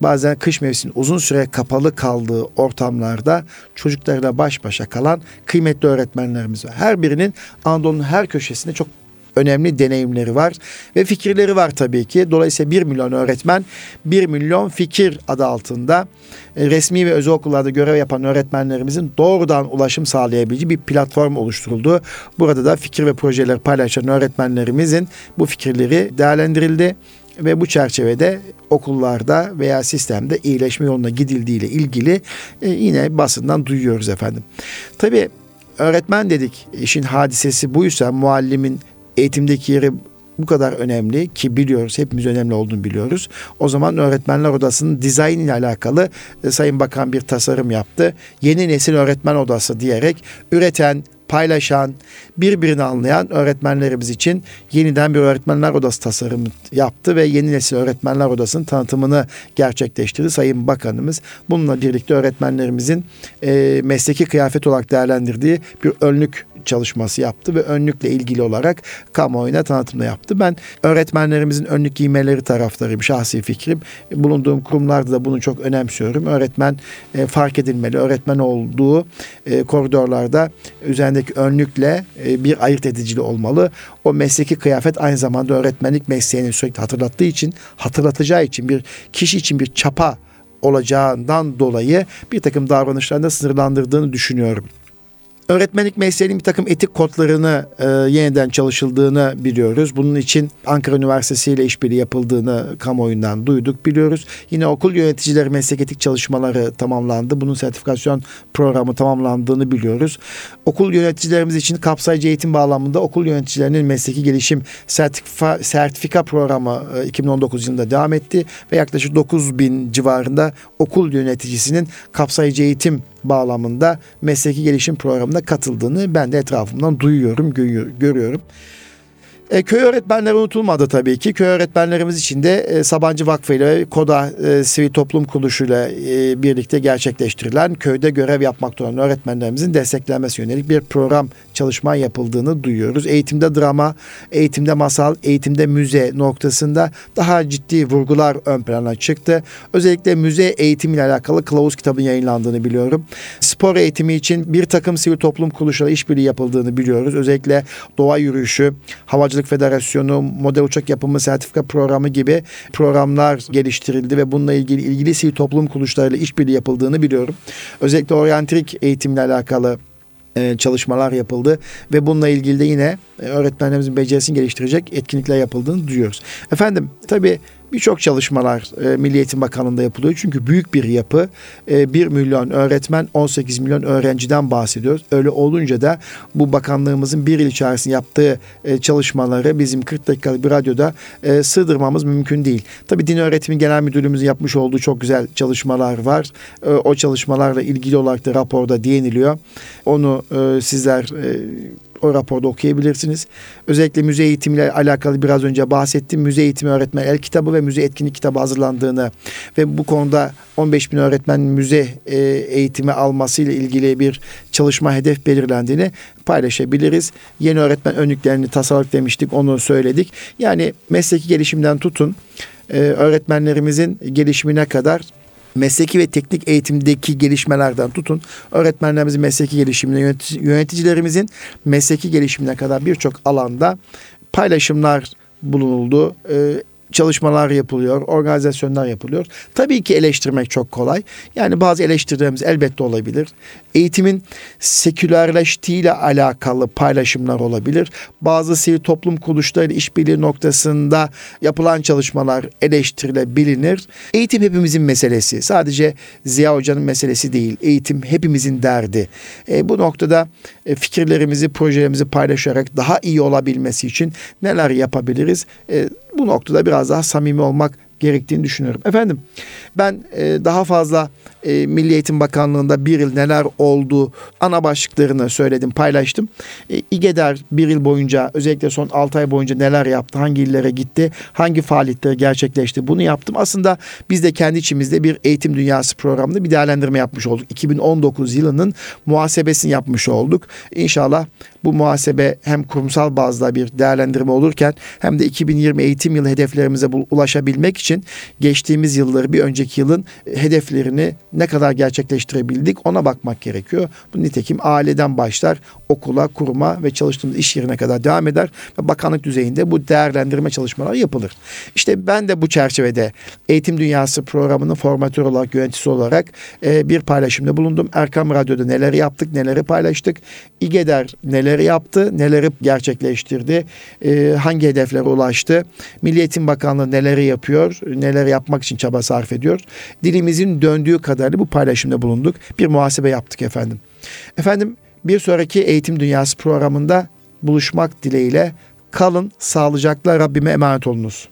bazen kış mevsimi uzun süre kapalı kaldığı ortamlarda çocuklarla baş başa kalan kıymetli öğretmenlerimiz var. Her birinin Anadolu'nun her köşesinde çok önemli deneyimleri var ve fikirleri var tabii ki. Dolayısıyla 1 milyon öğretmen 1 milyon fikir adı altında e, resmi ve özel okullarda görev yapan öğretmenlerimizin doğrudan ulaşım sağlayabileceği bir platform oluşturuldu. Burada da fikir ve projeler paylaşan öğretmenlerimizin bu fikirleri değerlendirildi ve bu çerçevede okullarda veya sistemde iyileşme yoluna gidildiği ile ilgili e, yine basından duyuyoruz efendim. Tabii öğretmen dedik işin hadisesi buysa muallimin eğitimdeki yeri bu kadar önemli ki biliyoruz hepimiz önemli olduğunu biliyoruz. O zaman öğretmenler odasının dizayn ile alakalı e, Sayın Bakan bir tasarım yaptı. Yeni nesil öğretmen odası diyerek üreten, paylaşan, birbirini anlayan öğretmenlerimiz için yeniden bir öğretmenler odası tasarımı yaptı ve yeni nesil öğretmenler odasının tanıtımını gerçekleştirdi Sayın Bakanımız. Bununla birlikte öğretmenlerimizin e, mesleki kıyafet olarak değerlendirdiği bir önlük çalışması yaptı ve önlükle ilgili olarak kamuoyuna tanıtımda yaptı. Ben öğretmenlerimizin önlük giymeleri taraftarıyım şahsi fikrim. Bulunduğum kurumlarda da bunu çok önemsiyorum. Öğretmen e, fark edilmeli. Öğretmen olduğu e, koridorlarda üzerindeki önlükle e, bir ayırt edicili olmalı. O mesleki kıyafet aynı zamanda öğretmenlik mesleğini sürekli hatırlattığı için, hatırlatacağı için bir kişi için bir çapa olacağından dolayı bir takım davranışlarında sınırlandırdığını düşünüyorum. Öğretmenlik mesleğinin bir takım etik kodlarını e, yeniden çalışıldığını biliyoruz. Bunun için Ankara Üniversitesi ile işbirliği yapıldığını kamuoyundan duyduk biliyoruz. Yine okul yöneticileri meslek etik çalışmaları tamamlandı. Bunun sertifikasyon programı tamamlandığını biliyoruz. Okul yöneticilerimiz için kapsayıcı eğitim bağlamında okul yöneticilerinin mesleki gelişim sertifika, sertifika programı e, 2019 yılında devam etti ve yaklaşık 9 bin civarında okul yöneticisinin kapsayıcı eğitim bağlamında mesleki gelişim programına katıldığını ben de etrafımdan duyuyorum, görüyorum. E, köy öğretmenleri unutulmadı tabii ki. Köy öğretmenlerimiz için de e, Sabancı Vakfı ile KODA e, Sivil Toplum Kuruluşu ile e, birlikte gerçekleştirilen köyde görev yapmakta olan öğretmenlerimizin desteklenmesi yönelik bir program çalışma yapıldığını duyuyoruz. Eğitimde drama, eğitimde masal, eğitimde müze noktasında daha ciddi vurgular ön plana çıktı. Özellikle müze eğitimiyle alakalı kılavuz kitabın yayınlandığını biliyorum. Spor eğitimi için bir takım sivil toplum kuruluşları işbirliği yapıldığını biliyoruz. Özellikle doğa yürüyüşü, havacılık federasyonu, model uçak yapımı sertifika programı gibi programlar geliştirildi ve bununla ilgili ilgili sivil toplum kuruluşlarıyla işbirliği yapıldığını biliyorum. Özellikle oryantrik eğitimle alakalı e, çalışmalar yapıldı ve bununla ilgili de yine e, öğretmenlerimizin becerisini geliştirecek etkinlikler yapıldığını duyuyoruz. Efendim tabii Birçok çalışmalar e, Milli Eğitim Bakanlığı'nda yapılıyor. Çünkü büyük bir yapı. E, 1 milyon öğretmen, 18 milyon öğrenciden bahsediyoruz. Öyle olunca da bu bakanlığımızın bir yıl içerisinde yaptığı e, çalışmaları bizim 40 dakikalık bir radyoda e, sığdırmamız mümkün değil. Tabii Din Öğretimi Genel Müdürlüğümüzün yapmış olduğu çok güzel çalışmalar var. E, o çalışmalarla ilgili olarak da raporda değiniliyor. Onu e, sizler e, o raporda okuyabilirsiniz. Özellikle müze eğitimiyle alakalı biraz önce bahsettim. Müze eğitimi öğretmen el kitabı ve müze etkinlik kitabı hazırlandığını ve bu konuda 15 bin öğretmen müze e, eğitimi almasıyla ilgili bir çalışma hedef belirlendiğini paylaşabiliriz. Yeni öğretmen önlüklerini tasarladık demiştik onu söyledik. Yani mesleki gelişimden tutun e, öğretmenlerimizin gelişimine kadar mesleki ve teknik eğitimdeki gelişmelerden tutun öğretmenlerimizin mesleki gelişimine yöneticilerimizin mesleki gelişimine kadar birçok alanda paylaşımlar bulunuldu. Ee, çalışmalar yapılıyor, organizasyonlar yapılıyor. Tabii ki eleştirmek çok kolay. Yani bazı eleştirilerimiz elbette olabilir. Eğitimin sekülerleştiğiyle alakalı paylaşımlar olabilir. Bazı sivil toplum kuruluşlarıyla işbirliği noktasında yapılan çalışmalar eleştirilebilir. Eğitim hepimizin meselesi. Sadece Ziya Hoca'nın meselesi değil. Eğitim hepimizin derdi. E, bu noktada e, fikirlerimizi, projelerimizi paylaşarak daha iyi olabilmesi için neler yapabiliriz? E, bu noktada biraz daha samimi olmak gerektiğini düşünüyorum. Efendim ben e, daha fazla e, Milli Eğitim Bakanlığı'nda bir yıl neler oldu ana başlıklarını söyledim paylaştım. E, İGEDER bir yıl boyunca özellikle son 6 ay boyunca neler yaptı hangi illere gitti hangi faaliyetleri gerçekleşti bunu yaptım. Aslında biz de kendi içimizde bir eğitim dünyası programında bir değerlendirme yapmış olduk. 2019 yılının muhasebesini yapmış olduk. İnşallah bu muhasebe hem kurumsal bazda bir değerlendirme olurken hem de 2020 eğitim yılı hedeflerimize ulaşabilmek için geçtiğimiz yılları bir önceki yılın hedeflerini ne kadar gerçekleştirebildik ona bakmak gerekiyor. Bu nitekim aileden başlar okula, kuruma ve çalıştığımız iş yerine kadar devam eder ve bakanlık düzeyinde bu değerlendirme çalışmaları yapılır. İşte ben de bu çerçevede Eğitim Dünyası programının formatör olarak, yöneticisi olarak e, bir paylaşımda bulundum. Erkam Radyo'da neler yaptık, neleri paylaştık. İGEDER neleri yaptı, neleri gerçekleştirdi, e, hangi hedeflere ulaştı. Milli Eğitim Bakanlığı neleri yapıyor, neler yapmak için çaba sarf ediyor. Dilimizin döndüğü kadarıyla bu paylaşımda bulunduk. Bir muhasebe yaptık efendim. Efendim bir sonraki Eğitim Dünyası programında buluşmak dileğiyle kalın sağlıcakla Rabbime emanet olunuz.